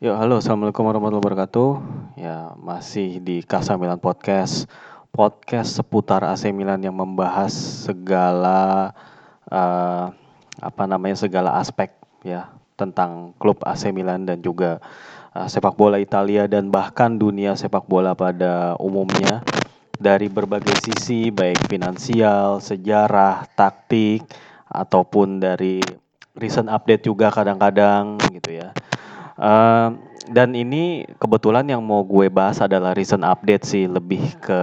Yo, halo, assalamualaikum warahmatullahi wabarakatuh. Ya, masih di Casa Milan Podcast, podcast seputar AC Milan yang membahas segala uh, apa namanya segala aspek ya tentang klub AC Milan dan juga uh, sepak bola Italia dan bahkan dunia sepak bola pada umumnya dari berbagai sisi baik finansial, sejarah, taktik ataupun dari recent update juga kadang-kadang gitu ya. Uh, dan ini kebetulan yang mau gue bahas adalah recent update sih, lebih ke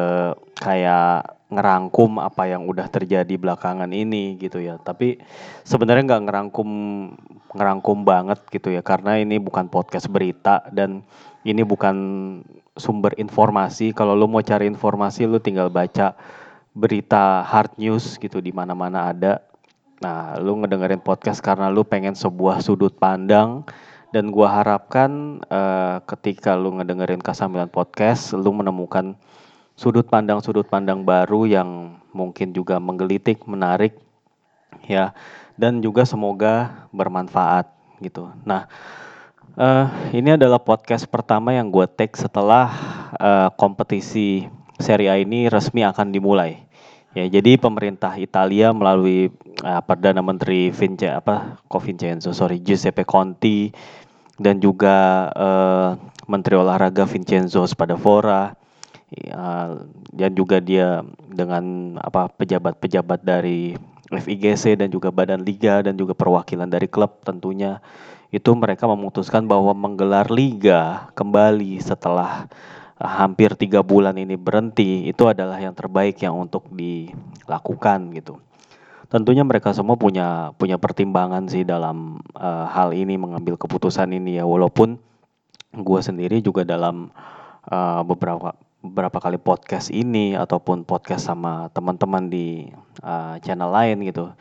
kayak ngerangkum apa yang udah terjadi belakangan ini gitu ya. Tapi sebenarnya nggak ngerangkum ngerangkum banget gitu ya, karena ini bukan podcast berita dan ini bukan sumber informasi. Kalau lo mau cari informasi, lo tinggal baca berita hard news gitu di mana-mana ada. Nah, lu ngedengerin podcast karena lu pengen sebuah sudut pandang dan gua harapkan uh, ketika lu ngedengerin Kasambilan Podcast, lu menemukan sudut pandang-sudut pandang baru yang mungkin juga menggelitik, menarik, ya, dan juga semoga bermanfaat gitu. Nah, uh, ini adalah podcast pertama yang gue take setelah uh, kompetisi Serie A ini resmi akan dimulai. Ya, jadi pemerintah Italia melalui uh, perdana menteri Vince apa Vincenzo sorry Giuseppe Conti dan juga uh, menteri olahraga Vincenzo Spadafora ya, dan juga dia dengan apa pejabat-pejabat dari FIGC dan juga badan liga dan juga perwakilan dari klub tentunya itu mereka memutuskan bahwa menggelar liga kembali setelah hampir tiga bulan ini berhenti itu adalah yang terbaik yang untuk dilakukan gitu. Tentunya mereka semua punya punya pertimbangan sih dalam uh, hal ini mengambil keputusan ini ya walaupun gue sendiri juga dalam uh, beberapa beberapa kali podcast ini ataupun podcast sama teman-teman di uh, channel lain gitu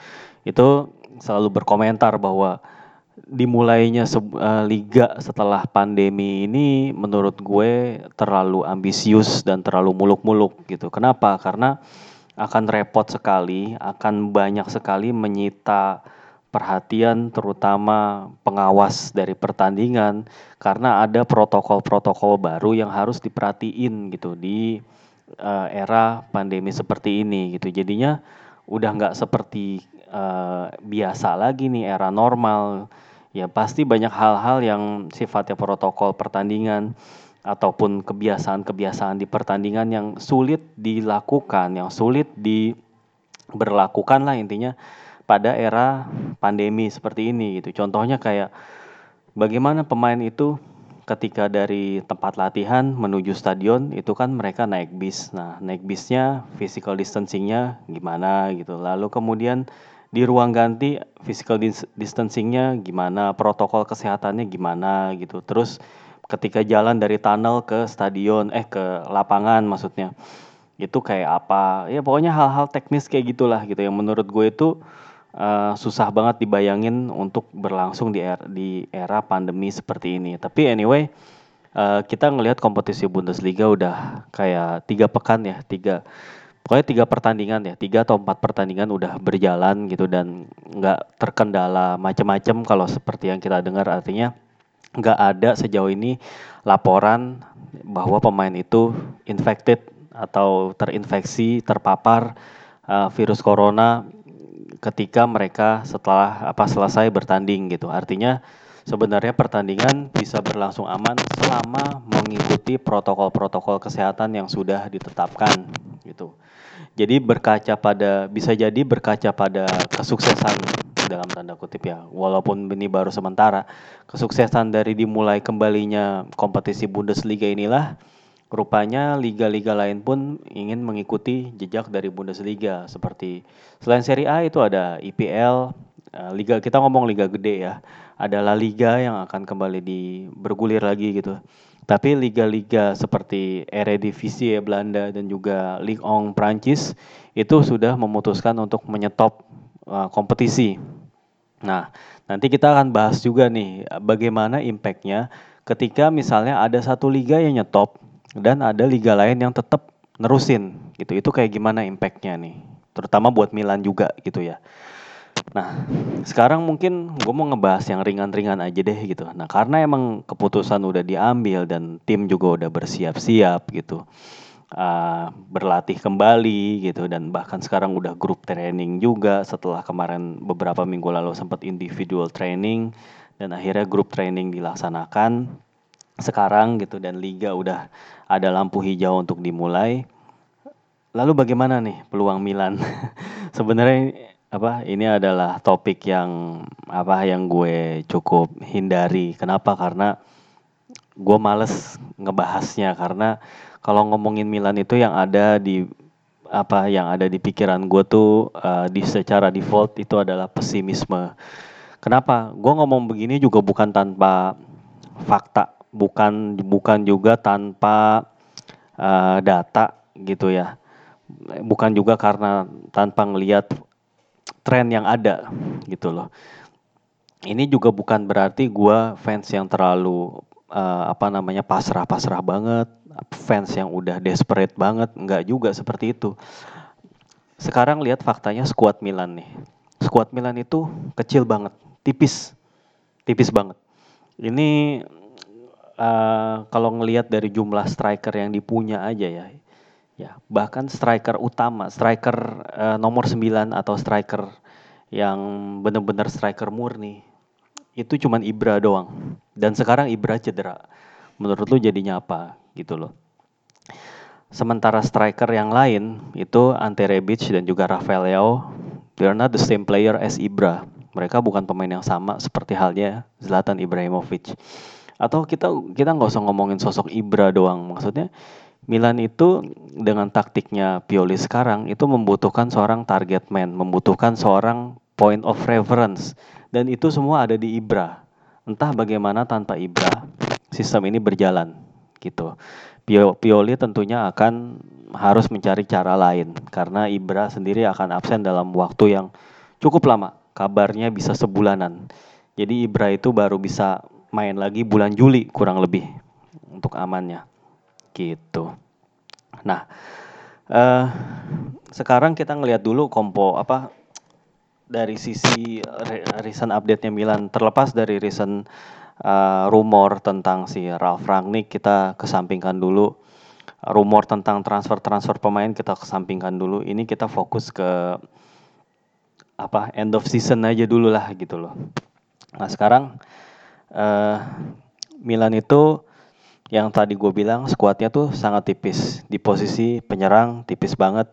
itu selalu berkomentar bahwa dimulainya uh, liga setelah pandemi ini menurut gue terlalu ambisius dan terlalu muluk-muluk gitu. Kenapa? Karena akan repot sekali, akan banyak sekali menyita perhatian terutama pengawas dari pertandingan karena ada protokol-protokol baru yang harus diperhatiin gitu di uh, era pandemi seperti ini gitu. Jadinya udah nggak seperti uh, biasa lagi nih era normal ya pasti banyak hal-hal yang sifatnya protokol pertandingan ataupun kebiasaan-kebiasaan di pertandingan yang sulit dilakukan, yang sulit diberlakukan lah intinya pada era pandemi seperti ini gitu. Contohnya kayak bagaimana pemain itu ketika dari tempat latihan menuju stadion itu kan mereka naik bis. Nah, naik bisnya physical distancingnya gimana gitu. Lalu kemudian di ruang ganti physical distancingnya gimana, protokol kesehatannya gimana gitu. Terus ketika jalan dari tunnel ke stadion, eh ke lapangan maksudnya, itu kayak apa? Ya pokoknya hal-hal teknis kayak gitulah gitu yang menurut gue itu uh, susah banget dibayangin untuk berlangsung di era, di era pandemi seperti ini. Tapi anyway, uh, kita ngelihat kompetisi Bundesliga udah kayak tiga pekan ya, tiga pokoknya tiga pertandingan ya tiga atau empat pertandingan udah berjalan gitu dan nggak terkendala macam-macam kalau seperti yang kita dengar artinya nggak ada sejauh ini laporan bahwa pemain itu infected atau terinfeksi terpapar uh, virus corona ketika mereka setelah apa selesai bertanding gitu artinya sebenarnya pertandingan bisa berlangsung aman selama mengikuti protokol-protokol kesehatan yang sudah ditetapkan gitu. Jadi berkaca pada bisa jadi berkaca pada kesuksesan dalam tanda kutip ya, walaupun ini baru sementara, kesuksesan dari dimulai kembalinya kompetisi Bundesliga inilah rupanya liga-liga lain pun ingin mengikuti jejak dari Bundesliga seperti selain Serie A itu ada IPL, eh, liga kita ngomong liga gede ya, ada La Liga yang akan kembali di bergulir lagi gitu. Tapi liga-liga seperti Eredivisie Belanda dan juga Ligue 1 Prancis itu sudah memutuskan untuk menyetop uh, kompetisi. Nah, nanti kita akan bahas juga nih bagaimana impactnya ketika misalnya ada satu liga yang nyetop dan ada liga lain yang tetap nerusin gitu. Itu kayak gimana impactnya nih, terutama buat Milan juga gitu ya. Nah, sekarang mungkin gue mau ngebahas yang ringan-ringan aja deh gitu. Nah, karena emang keputusan udah diambil dan tim juga udah bersiap-siap gitu. Uh, berlatih kembali gitu dan bahkan sekarang udah grup training juga setelah kemarin beberapa minggu lalu sempat individual training dan akhirnya grup training dilaksanakan sekarang gitu dan liga udah ada lampu hijau untuk dimulai. Lalu bagaimana nih peluang Milan? Sebenarnya apa ini adalah topik yang apa yang gue cukup hindari. Kenapa? Karena gue males ngebahasnya karena kalau ngomongin Milan itu yang ada di apa yang ada di pikiran gue tuh uh, di secara default itu adalah pesimisme. Kenapa? Gue ngomong begini juga bukan tanpa fakta, bukan bukan juga tanpa uh, data gitu ya. Bukan juga karena tanpa ngelihat tren yang ada gitu loh. Ini juga bukan berarti gue fans yang terlalu uh, apa namanya pasrah-pasrah banget, fans yang udah desperate banget, nggak juga seperti itu. Sekarang lihat faktanya squad Milan nih. Squad Milan itu kecil banget, tipis, tipis banget. Ini uh, kalau ngelihat dari jumlah striker yang dipunya aja ya, Ya, bahkan striker utama, striker uh, nomor 9 atau striker yang benar-benar striker murni itu cuman Ibra doang. Dan sekarang Ibra cedera. Menurut lu jadinya apa gitu loh. Sementara striker yang lain itu Ante Rebic dan juga Rafael Leao, they are not the same player as Ibra. Mereka bukan pemain yang sama seperti halnya Zlatan Ibrahimovic. Atau kita kita nggak usah ngomongin sosok Ibra doang. Maksudnya Milan itu dengan taktiknya Pioli sekarang itu membutuhkan seorang target man, membutuhkan seorang point of reference dan itu semua ada di Ibra. Entah bagaimana tanpa Ibra sistem ini berjalan gitu. Pioli tentunya akan harus mencari cara lain karena Ibra sendiri akan absen dalam waktu yang cukup lama. Kabarnya bisa sebulanan. Jadi Ibra itu baru bisa main lagi bulan Juli kurang lebih untuk amannya gitu. Nah, uh, sekarang kita ngelihat dulu kompo apa dari sisi recent update-nya Milan. Terlepas dari recent uh, rumor tentang si Ralf Rangnick kita kesampingkan dulu. Rumor tentang transfer-transfer pemain kita kesampingkan dulu. Ini kita fokus ke apa end of season aja dulu lah gitu loh. Nah sekarang uh, Milan itu yang tadi gue bilang skuadnya tuh sangat tipis. Di posisi penyerang tipis banget.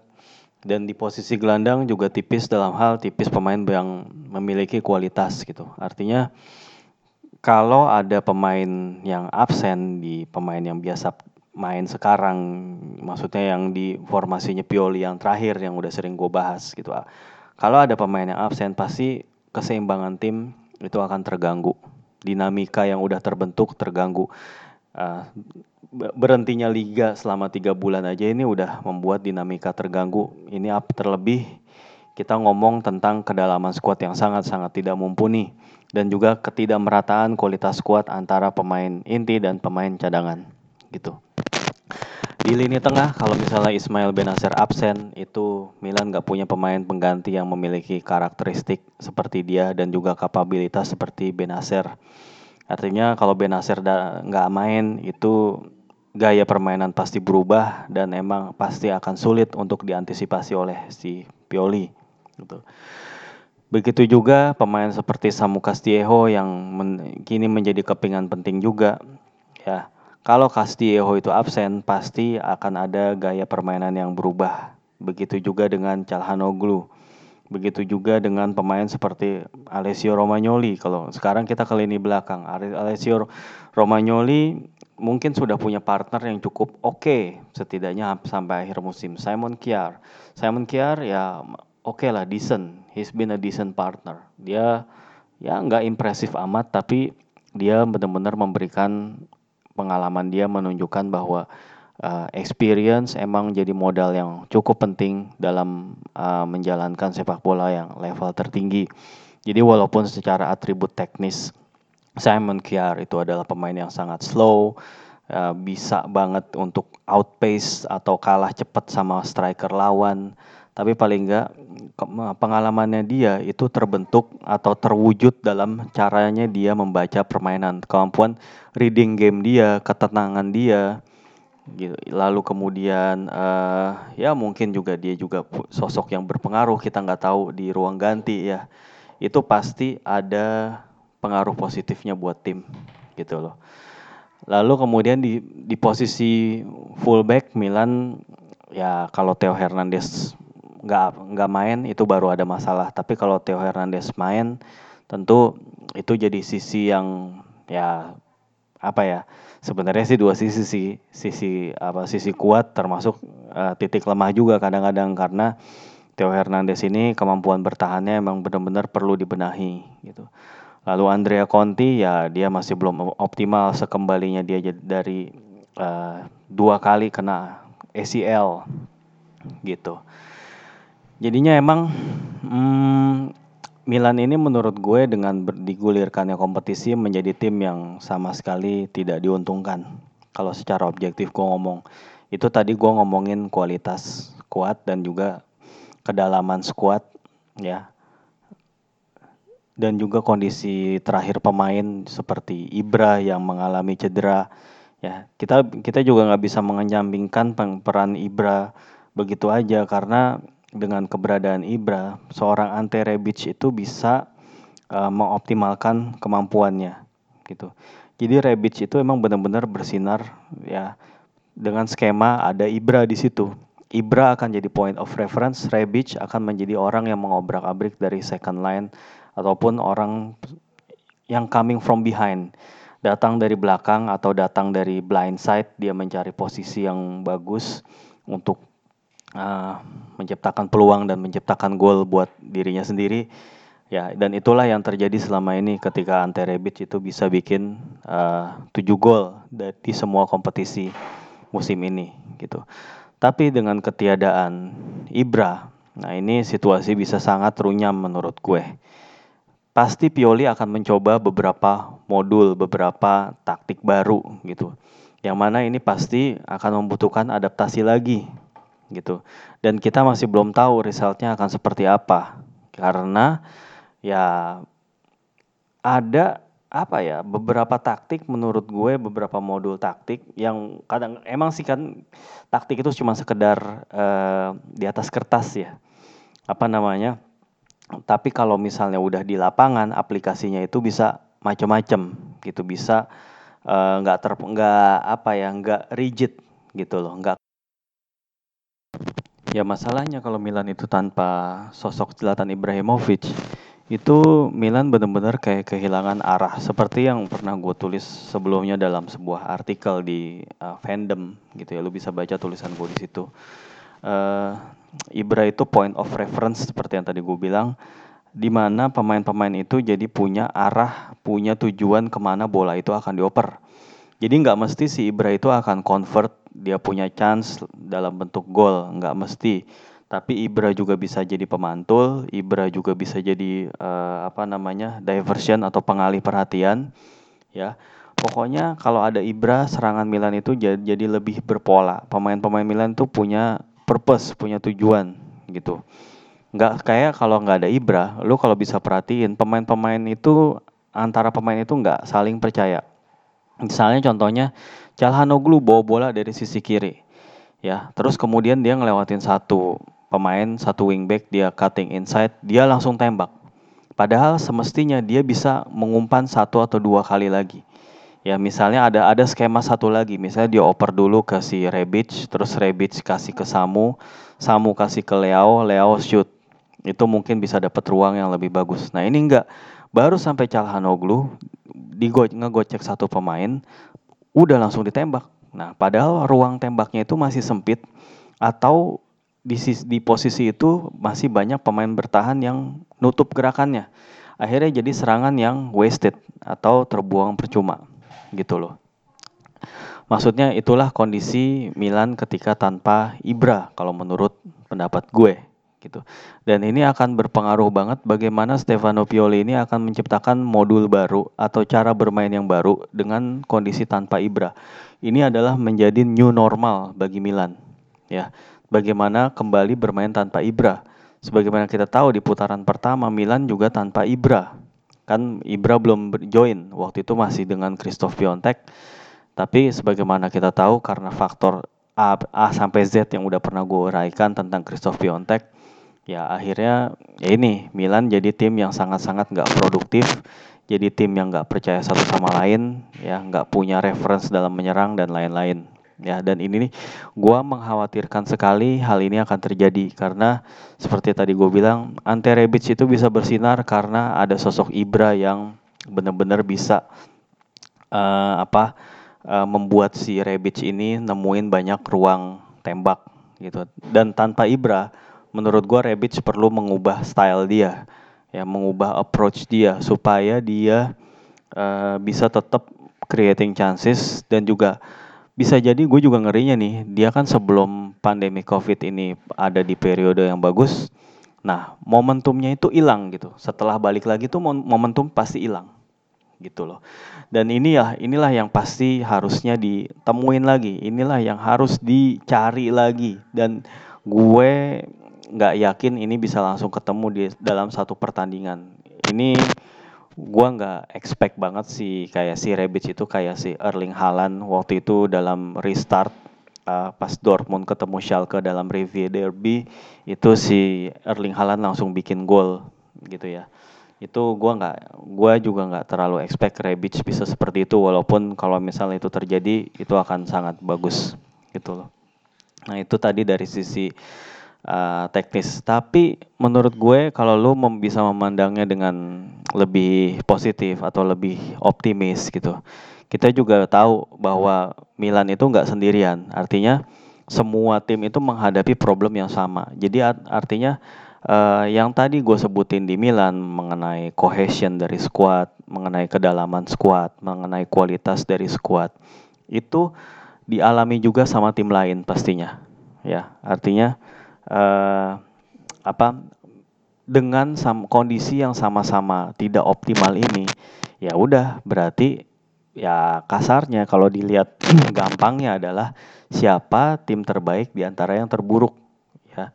Dan di posisi gelandang juga tipis dalam hal tipis pemain yang memiliki kualitas gitu. Artinya kalau ada pemain yang absen di pemain yang biasa main sekarang maksudnya yang di formasinya Pioli yang terakhir yang udah sering gue bahas gitu kalau ada pemain yang absen pasti keseimbangan tim itu akan terganggu. Dinamika yang udah terbentuk terganggu uh, berhentinya liga selama tiga bulan aja ini udah membuat dinamika terganggu. Ini up terlebih kita ngomong tentang kedalaman skuad yang sangat-sangat tidak mumpuni dan juga ketidakmerataan kualitas skuad antara pemain inti dan pemain cadangan gitu. Di lini tengah kalau misalnya Ismail Benacer absen itu Milan nggak punya pemain pengganti yang memiliki karakteristik seperti dia dan juga kapabilitas seperti Benacer. Artinya kalau Benacer nggak main itu gaya permainan pasti berubah dan emang pasti akan sulit untuk diantisipasi oleh si Pioli. Gitu. Begitu juga pemain seperti Samu Castillejo yang men kini menjadi kepingan penting juga. Ya, kalau Castillejo itu absen pasti akan ada gaya permainan yang berubah. Begitu juga dengan Calhanoglu Begitu juga dengan pemain seperti Alessio Romagnoli. Kalau sekarang kita ke lini belakang, Alessio Romagnoli mungkin sudah punya partner yang cukup oke okay, setidaknya sampai akhir musim. Simon Kiar, Simon Kiar ya oke okay lah, decent. He's been a decent partner. Dia ya nggak impresif amat, tapi dia benar-benar memberikan pengalaman dia menunjukkan bahwa uh, experience emang jadi modal yang cukup penting dalam uh, menjalankan sepak bola yang level tertinggi. Jadi walaupun secara atribut teknis Simon Kiar itu adalah pemain yang sangat slow, uh, bisa banget untuk outpace atau kalah cepat sama striker lawan, tapi paling enggak pengalamannya dia itu terbentuk atau terwujud dalam caranya dia membaca permainan, kemampuan reading game dia, ketenangan dia, gitu. Lalu kemudian uh, ya mungkin juga dia juga sosok yang berpengaruh kita nggak tahu di ruang ganti ya. Itu pasti ada pengaruh positifnya buat tim gitu loh. Lalu kemudian di di posisi fullback Milan ya kalau Theo Hernandez nggak nggak main itu baru ada masalah. Tapi kalau Theo Hernandez main, tentu itu jadi sisi yang ya apa ya sebenarnya sih dua sisi sih sisi apa sisi kuat termasuk uh, titik lemah juga kadang-kadang karena Theo Hernandez ini kemampuan bertahannya emang benar-benar perlu dibenahi gitu. Lalu Andrea Conti ya dia masih belum optimal sekembalinya dia dari uh, dua kali kena ACL gitu. Jadinya emang hmm, Milan ini menurut gue dengan digulirkannya kompetisi menjadi tim yang sama sekali tidak diuntungkan. Kalau secara objektif gue ngomong, itu tadi gue ngomongin kualitas kuat dan juga kedalaman squad ya. Dan juga kondisi terakhir pemain seperti Ibra yang mengalami cedera. Ya, kita kita juga nggak bisa mengenyampingkan peran Ibra begitu aja karena dengan keberadaan Ibra, seorang Ante Rebic itu bisa uh, mengoptimalkan kemampuannya gitu. Jadi Rebic itu emang benar-benar bersinar ya dengan skema ada Ibra di situ. Ibra akan jadi point of reference, Rebic akan menjadi orang yang mengobrak-abrik dari second line ataupun orang yang coming from behind. Datang dari belakang atau datang dari blind side, dia mencari posisi yang bagus untuk uh, menciptakan peluang dan menciptakan gol buat dirinya sendiri. Ya, dan itulah yang terjadi selama ini ketika Ante Rebic itu bisa bikin uh, 7 gol di semua kompetisi musim ini gitu. Tapi dengan ketiadaan Ibra, nah ini situasi bisa sangat runyam menurut gue. Pasti Pioli akan mencoba beberapa modul, beberapa taktik baru gitu. Yang mana ini pasti akan membutuhkan adaptasi lagi gitu. Dan kita masih belum tahu resultnya akan seperti apa. Karena ya ada apa ya beberapa taktik menurut gue beberapa modul taktik yang kadang emang sih kan taktik itu cuma sekedar uh, di atas kertas ya. Apa namanya? Tapi kalau misalnya udah di lapangan aplikasinya itu bisa macam-macam gitu. Bisa eh, nggak uh, ter nggak apa ya nggak rigid gitu loh nggak Ya masalahnya kalau Milan itu tanpa sosok Zlatan Ibrahimovic itu Milan benar-benar kayak kehilangan arah. Seperti yang pernah gue tulis sebelumnya dalam sebuah artikel di uh, fandom gitu ya. Lu bisa baca tulisan gue di situ. Uh, Ibra itu point of reference seperti yang tadi gue bilang di mana pemain-pemain itu jadi punya arah punya tujuan ke mana bola itu akan dioper jadi nggak mesti si Ibra itu akan convert dia punya chance dalam bentuk gol nggak mesti. Tapi Ibra juga bisa jadi pemantul Ibra juga bisa jadi uh, apa namanya diversion atau pengalih perhatian ya. Pokoknya kalau ada Ibra serangan Milan itu jadi, lebih berpola. Pemain-pemain Milan tuh punya purpose punya tujuan gitu. Nggak kayak kalau nggak ada Ibra lu kalau bisa perhatiin pemain-pemain itu antara pemain itu nggak saling percaya misalnya contohnya Calhanoglu bawa bola dari sisi kiri. Ya, terus kemudian dia ngelewatin satu pemain, satu wingback, dia cutting inside, dia langsung tembak. Padahal semestinya dia bisa mengumpan satu atau dua kali lagi. Ya, misalnya ada ada skema satu lagi, misalnya dia oper dulu ke si Rebic, terus Rebic kasih ke Samu, Samu kasih ke Leo, Leo shoot. Itu mungkin bisa dapat ruang yang lebih bagus. Nah, ini enggak. Baru sampai Calhanoglu digo ngegocek satu pemain, udah langsung ditembak. Nah, padahal ruang tembaknya itu masih sempit atau di, di posisi itu masih banyak pemain bertahan yang nutup gerakannya. Akhirnya jadi serangan yang wasted atau terbuang percuma gitu loh. Maksudnya itulah kondisi Milan ketika tanpa Ibra kalau menurut pendapat gue gitu. Dan ini akan berpengaruh banget bagaimana Stefano Pioli ini akan menciptakan modul baru atau cara bermain yang baru dengan kondisi tanpa Ibra. Ini adalah menjadi new normal bagi Milan. Ya. bagaimana kembali bermain tanpa Ibra. Sebagaimana kita tahu di putaran pertama Milan juga tanpa Ibra. Kan Ibra belum join, waktu itu masih dengan Christoph Piontek. Tapi sebagaimana kita tahu karena faktor A, A sampai Z yang udah pernah gue uraikan tentang Christoph Piontek, ya akhirnya ya ini Milan jadi tim yang sangat-sangat nggak produktif jadi tim yang nggak percaya satu sama lain ya nggak punya reference dalam menyerang dan lain-lain. Ya dan ini nih gue mengkhawatirkan sekali hal ini akan terjadi karena seperti tadi gue bilang Ante Rebic itu bisa bersinar karena ada sosok Ibra yang benar-benar bisa uh, apa uh, membuat si Rebic ini nemuin banyak ruang tembak gitu. Dan tanpa Ibra menurut gue Rebic perlu mengubah style dia ya mengubah approach dia supaya dia uh, bisa tetap creating chances dan juga bisa jadi gue juga ngerinya nih dia kan sebelum pandemi covid ini ada di periode yang bagus nah momentumnya itu hilang gitu. Setelah balik lagi tuh momentum pasti hilang gitu loh. Dan ini ya inilah yang pasti harusnya ditemuin lagi inilah yang harus dicari lagi. Dan gue nggak yakin ini bisa langsung ketemu di dalam satu pertandingan. Ini gua nggak expect banget sih kayak si Rebic itu kayak si Erling Haaland waktu itu dalam restart uh, pas Dortmund ketemu Schalke dalam review derby itu si Erling Haaland langsung bikin gol gitu ya itu gua nggak gua juga nggak terlalu expect Rebic bisa seperti itu walaupun kalau misalnya itu terjadi itu akan sangat bagus gitu loh nah itu tadi dari sisi uh, teknis. Tapi menurut gue kalau lu bisa memandangnya dengan lebih positif atau lebih optimis gitu. Kita juga tahu bahwa Milan itu nggak sendirian. Artinya semua tim itu menghadapi problem yang sama. Jadi art artinya uh, yang tadi gue sebutin di Milan mengenai cohesion dari squad, mengenai kedalaman squad, mengenai kualitas dari squad itu dialami juga sama tim lain pastinya. Ya, artinya uh, apa dengan sam kondisi yang sama-sama tidak optimal ini ya udah berarti ya kasarnya kalau dilihat gampangnya adalah siapa tim terbaik di antara yang terburuk ya.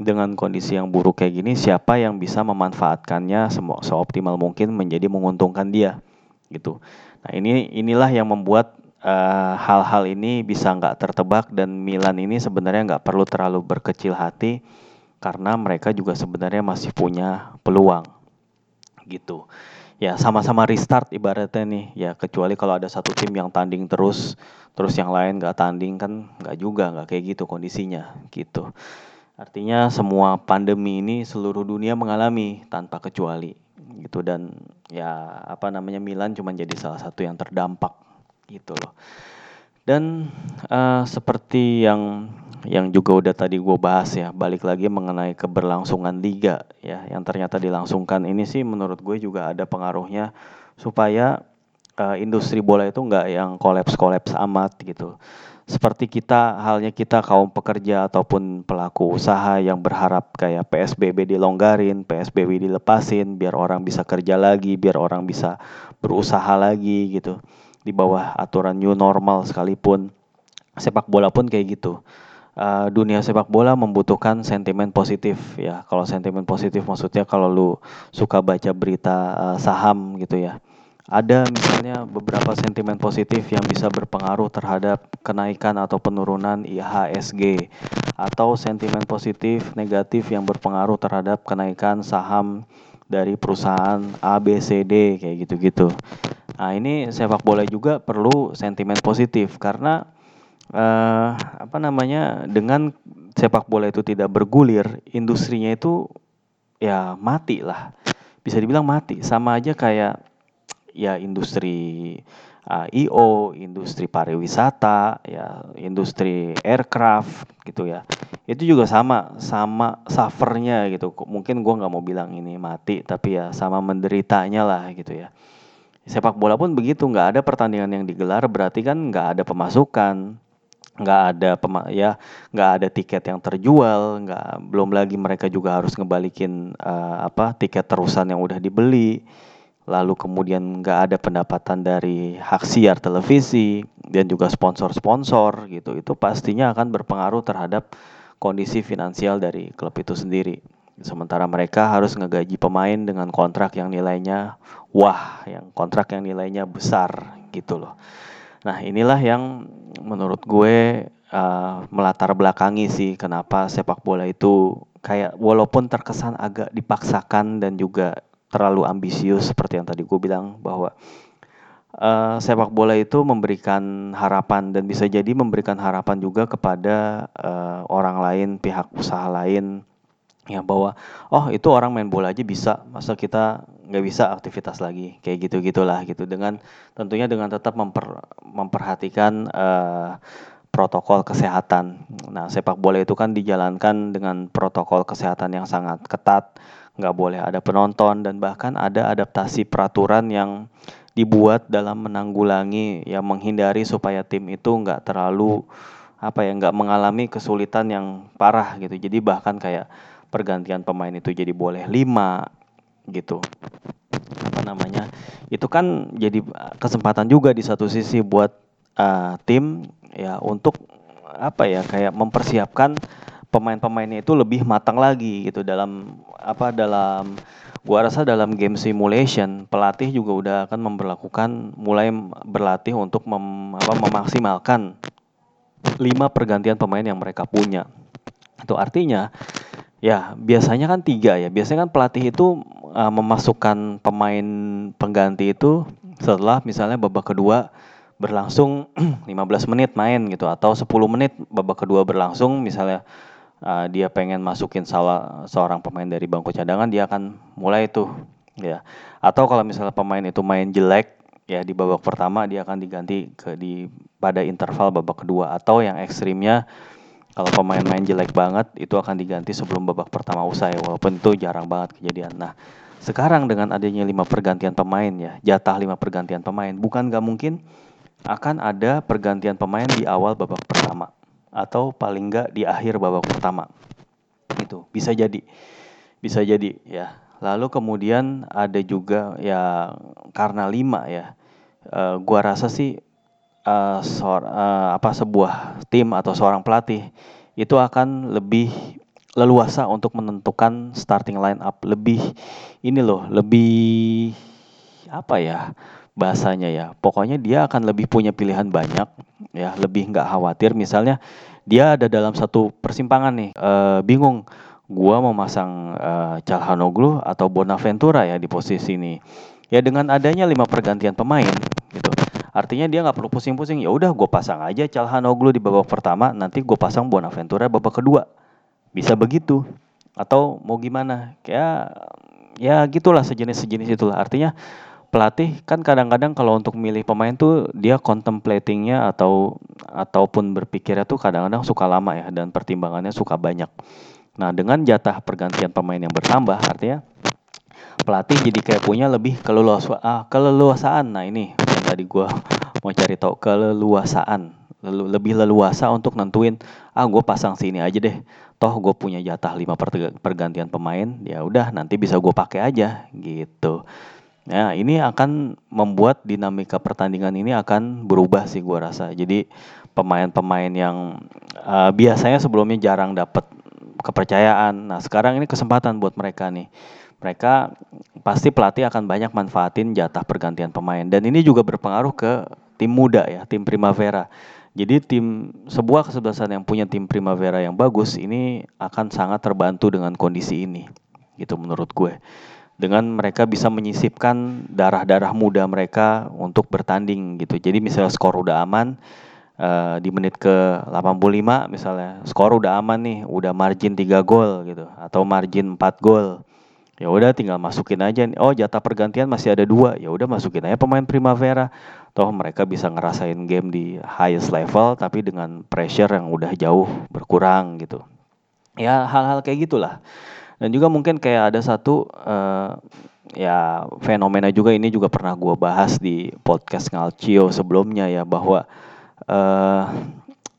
Dengan kondisi yang buruk kayak gini siapa yang bisa memanfaatkannya seoptimal mungkin menjadi menguntungkan dia gitu. Nah ini inilah yang membuat hal-hal uh, ini bisa nggak tertebak dan Milan ini sebenarnya nggak perlu terlalu berkecil hati karena mereka juga sebenarnya masih punya peluang gitu. Ya sama-sama restart ibaratnya nih. Ya kecuali kalau ada satu tim yang tanding terus terus yang lain nggak tanding kan nggak juga nggak kayak gitu kondisinya gitu. Artinya semua pandemi ini seluruh dunia mengalami tanpa kecuali gitu. Dan ya apa namanya Milan cuma jadi salah satu yang terdampak gitu loh. Dan uh, seperti yang yang juga udah tadi gue bahas ya, balik lagi mengenai keberlangsungan liga ya, yang ternyata dilangsungkan ini sih menurut gue juga ada pengaruhnya supaya uh, industri bola itu nggak yang kolaps-kolaps amat gitu. Seperti kita, halnya kita kaum pekerja ataupun pelaku usaha yang berharap kayak PSBB dilonggarin, PSBB dilepasin, biar orang bisa kerja lagi, biar orang bisa berusaha lagi gitu di bawah aturan new normal sekalipun. Sepak bola pun kayak gitu. Uh, dunia sepak bola membutuhkan sentimen positif ya. Kalau sentimen positif maksudnya kalau lu suka baca berita uh, saham gitu ya. Ada misalnya beberapa sentimen positif yang bisa berpengaruh terhadap kenaikan atau penurunan IHSG atau sentimen positif negatif yang berpengaruh terhadap kenaikan saham dari perusahaan A, B, C, D kayak gitu-gitu. Nah ini sepak bola juga perlu sentimen positif karena uh, apa namanya dengan sepak bola itu tidak bergulir, industrinya itu ya mati lah, bisa dibilang mati. Sama aja kayak ya industri uh, eh, IO, industri pariwisata, ya industri aircraft gitu ya. Itu juga sama, sama suffernya gitu. Mungkin gue nggak mau bilang ini mati, tapi ya sama menderitanya lah gitu ya sepak bola pun begitu nggak ada pertandingan yang digelar berarti kan nggak ada pemasukan nggak ada pema ya nggak ada tiket yang terjual nggak belum lagi mereka juga harus ngebalikin uh, apa tiket terusan yang udah dibeli lalu kemudian nggak ada pendapatan dari hak siar televisi dan juga sponsor-sponsor gitu itu pastinya akan berpengaruh terhadap kondisi finansial dari klub itu sendiri. Sementara mereka harus ngegaji pemain dengan kontrak yang nilainya wah, yang kontrak yang nilainya besar gitu loh. Nah inilah yang menurut gue uh, melatar belakangi sih kenapa sepak bola itu kayak walaupun terkesan agak dipaksakan dan juga terlalu ambisius seperti yang tadi gue bilang bahwa uh, sepak bola itu memberikan harapan dan bisa jadi memberikan harapan juga kepada uh, orang lain, pihak usaha lain ya bahwa oh itu orang main bola aja bisa masa kita nggak bisa aktivitas lagi? Kayak gitu gitulah gitu. Dengan tentunya dengan tetap memper, memperhatikan uh, protokol kesehatan. Nah sepak bola itu kan dijalankan dengan protokol kesehatan yang sangat ketat, nggak boleh ada penonton dan bahkan ada adaptasi peraturan yang dibuat dalam menanggulangi yang menghindari supaya tim itu nggak terlalu apa ya nggak mengalami kesulitan yang parah gitu. Jadi bahkan kayak pergantian pemain itu jadi boleh lima gitu. Apa namanya? Itu kan jadi kesempatan juga di satu sisi buat uh, tim ya untuk apa ya kayak mempersiapkan pemain-pemainnya itu lebih matang lagi gitu. Dalam apa dalam gua rasa dalam game simulation pelatih juga udah akan memperlakukan mulai berlatih untuk mem, apa, memaksimalkan lima pergantian pemain yang mereka punya. Itu artinya ya biasanya kan tiga ya. Biasanya kan pelatih itu uh, memasukkan pemain pengganti itu setelah misalnya babak kedua berlangsung 15 menit main gitu atau 10 menit babak kedua berlangsung misalnya uh, dia pengen masukin salah seorang pemain dari bangku cadangan dia akan mulai itu ya. Atau kalau misalnya pemain itu main jelek ya di babak pertama dia akan diganti ke di pada interval babak kedua. Atau yang ekstrimnya kalau pemain main jelek banget itu akan diganti sebelum babak pertama usai walaupun itu jarang banget kejadian nah sekarang dengan adanya lima pergantian pemain ya jatah lima pergantian pemain bukan gak mungkin akan ada pergantian pemain di awal babak pertama atau paling enggak di akhir babak pertama. Itu bisa jadi. Bisa jadi ya. Lalu kemudian ada juga ya karena lima ya. Uh, gua rasa sih uh, uh, apa sebuah tim atau seorang pelatih itu akan lebih leluasa untuk menentukan starting line up lebih ini loh lebih apa ya bahasanya ya. Pokoknya dia akan lebih punya pilihan banyak ya, lebih nggak khawatir misalnya dia ada dalam satu persimpangan nih, e, bingung gua mau masang e, Calhanoglu atau Bonaventura ya di posisi ini. Ya dengan adanya lima pergantian pemain gitu. Artinya dia nggak perlu pusing-pusing. Ya udah gue pasang aja Calhanoglu di babak pertama, nanti gue pasang Bonaventura babak kedua. Bisa begitu. Atau mau gimana? Kayak ya gitulah sejenis-sejenis itulah. Artinya pelatih kan kadang-kadang kalau untuk milih pemain tuh dia contemplatingnya atau ataupun berpikirnya tuh kadang-kadang suka lama ya dan pertimbangannya suka banyak. Nah dengan jatah pergantian pemain yang bertambah artinya pelatih jadi kayak punya lebih keleluasaan. Ah, keleluasaan. Nah ini tadi gue mau cari tahu keleluasaan. Lelu, lebih leluasa untuk nentuin ah gue pasang sini aja deh toh gue punya jatah lima pergantian pemain ya udah nanti bisa gue pakai aja gitu Ya, ini akan membuat dinamika pertandingan ini akan berubah sih gua rasa. Jadi pemain-pemain yang uh, biasanya sebelumnya jarang dapat kepercayaan. Nah, sekarang ini kesempatan buat mereka nih. Mereka pasti pelatih akan banyak manfaatin jatah pergantian pemain dan ini juga berpengaruh ke tim muda ya, tim Primavera. Jadi tim sebuah kesebelasan yang punya tim Primavera yang bagus ini akan sangat terbantu dengan kondisi ini. Gitu menurut gue dengan mereka bisa menyisipkan darah-darah muda mereka untuk bertanding gitu. Jadi misalnya skor udah aman uh, di menit ke 85 misalnya skor udah aman nih, udah margin 3 gol gitu atau margin 4 gol. Ya udah tinggal masukin aja. Oh, jatah pergantian masih ada dua. Ya udah masukin aja pemain Primavera. Toh mereka bisa ngerasain game di highest level tapi dengan pressure yang udah jauh berkurang gitu. Ya hal-hal kayak gitulah. Dan juga mungkin kayak ada satu uh, ya fenomena juga ini juga pernah gue bahas di podcast Ngalcio sebelumnya ya bahwa uh,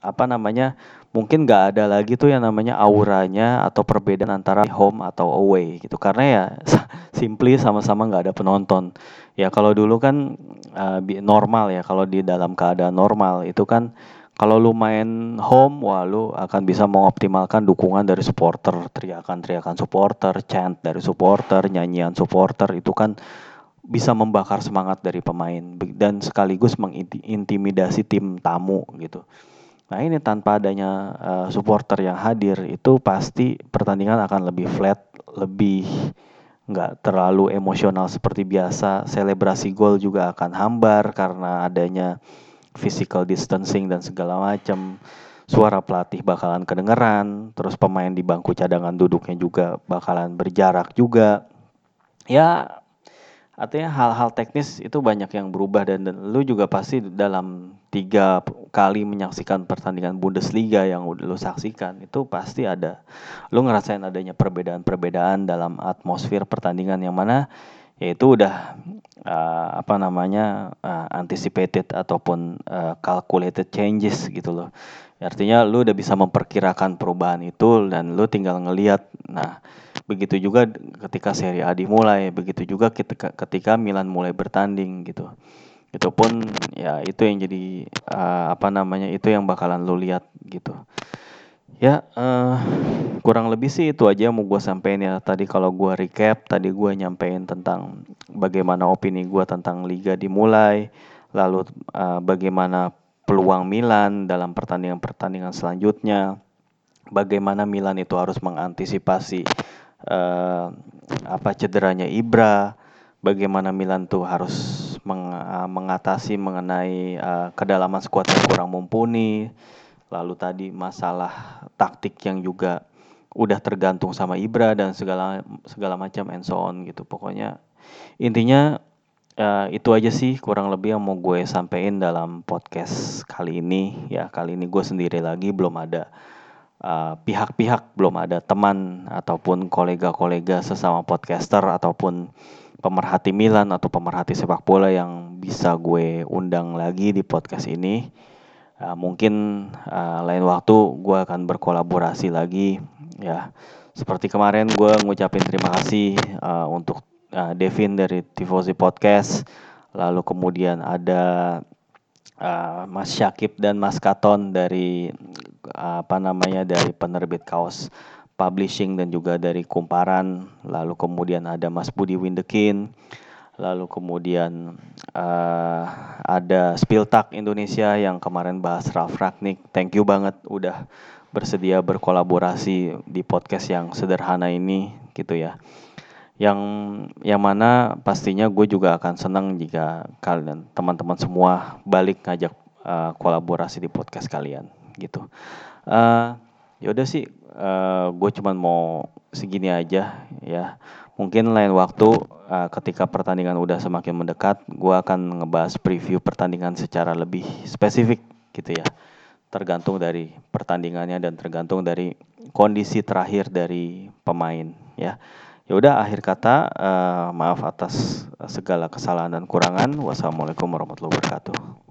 apa namanya mungkin gak ada lagi tuh yang namanya auranya atau perbedaan antara home atau away gitu. Karena ya simply sama-sama nggak ada penonton. Ya kalau dulu kan uh, normal ya. Kalau di dalam keadaan normal itu kan kalau lu main home, wah lu akan bisa mengoptimalkan dukungan dari supporter, teriakan-teriakan supporter, chant dari supporter, nyanyian supporter itu kan bisa membakar semangat dari pemain. Dan sekaligus mengintimidasi tim tamu gitu. Nah ini tanpa adanya uh, supporter yang hadir itu pasti pertandingan akan lebih flat, lebih nggak terlalu emosional seperti biasa. Selebrasi gol juga akan hambar karena adanya physical distancing dan segala macam suara pelatih bakalan kedengeran terus pemain di bangku cadangan duduknya juga bakalan berjarak juga ya artinya hal-hal teknis itu banyak yang berubah dan, dan lu juga pasti dalam tiga kali menyaksikan pertandingan Bundesliga yang lu saksikan itu pasti ada lu ngerasain adanya perbedaan-perbedaan dalam atmosfer pertandingan yang mana yaitu udah uh, apa namanya uh, anticipated ataupun uh, calculated changes gitu loh. Artinya lu udah bisa memperkirakan perubahan itu dan lu tinggal ngelihat. Nah, begitu juga ketika Serie A dimulai, begitu juga ketika Milan mulai bertanding gitu. Itu pun ya itu yang jadi uh, apa namanya itu yang bakalan lu lihat gitu. Ya, uh, kurang lebih sih itu aja yang mau gue sampein ya. Tadi kalau gue recap, tadi gue nyampein tentang bagaimana opini gue tentang liga dimulai, lalu uh, bagaimana peluang Milan dalam pertandingan-pertandingan selanjutnya, bagaimana Milan itu harus mengantisipasi uh, apa cederanya Ibra, bagaimana Milan tuh harus meng, uh, mengatasi mengenai uh, kedalaman skuad yang kurang mumpuni. Lalu tadi masalah taktik yang juga udah tergantung sama Ibra dan segala segala macam and so on gitu. Pokoknya intinya uh, itu aja sih kurang lebih yang mau gue sampein dalam podcast kali ini. Ya kali ini gue sendiri lagi belum ada pihak-pihak uh, belum ada teman ataupun kolega-kolega sesama podcaster ataupun pemerhati Milan atau pemerhati sepak bola yang bisa gue undang lagi di podcast ini. Uh, mungkin uh, lain waktu gue akan berkolaborasi lagi ya. Seperti kemarin gue ngucapin terima kasih uh, untuk uh, Devin dari Tifosi Podcast. Lalu kemudian ada uh, Mas Syakib dan Mas Katon dari uh, apa namanya dari penerbit kaos publishing dan juga dari kumparan lalu kemudian ada Mas Budi Windekin lalu kemudian uh, ada Spiltak Indonesia yang kemarin bahas Ralf Ragnik. Thank you banget udah bersedia berkolaborasi di podcast yang sederhana ini gitu ya. Yang yang mana pastinya gue juga akan senang jika kalian teman-teman semua balik ngajak uh, kolaborasi di podcast kalian gitu. Uh, yaudah sih, uh, gue cuman mau segini aja ya. Mungkin lain waktu uh, ketika pertandingan udah semakin mendekat, gue akan ngebahas preview pertandingan secara lebih spesifik gitu ya. Tergantung dari pertandingannya dan tergantung dari kondisi terakhir dari pemain ya. Ya udah akhir kata uh, maaf atas segala kesalahan dan kurangan. Wassalamualaikum warahmatullahi wabarakatuh.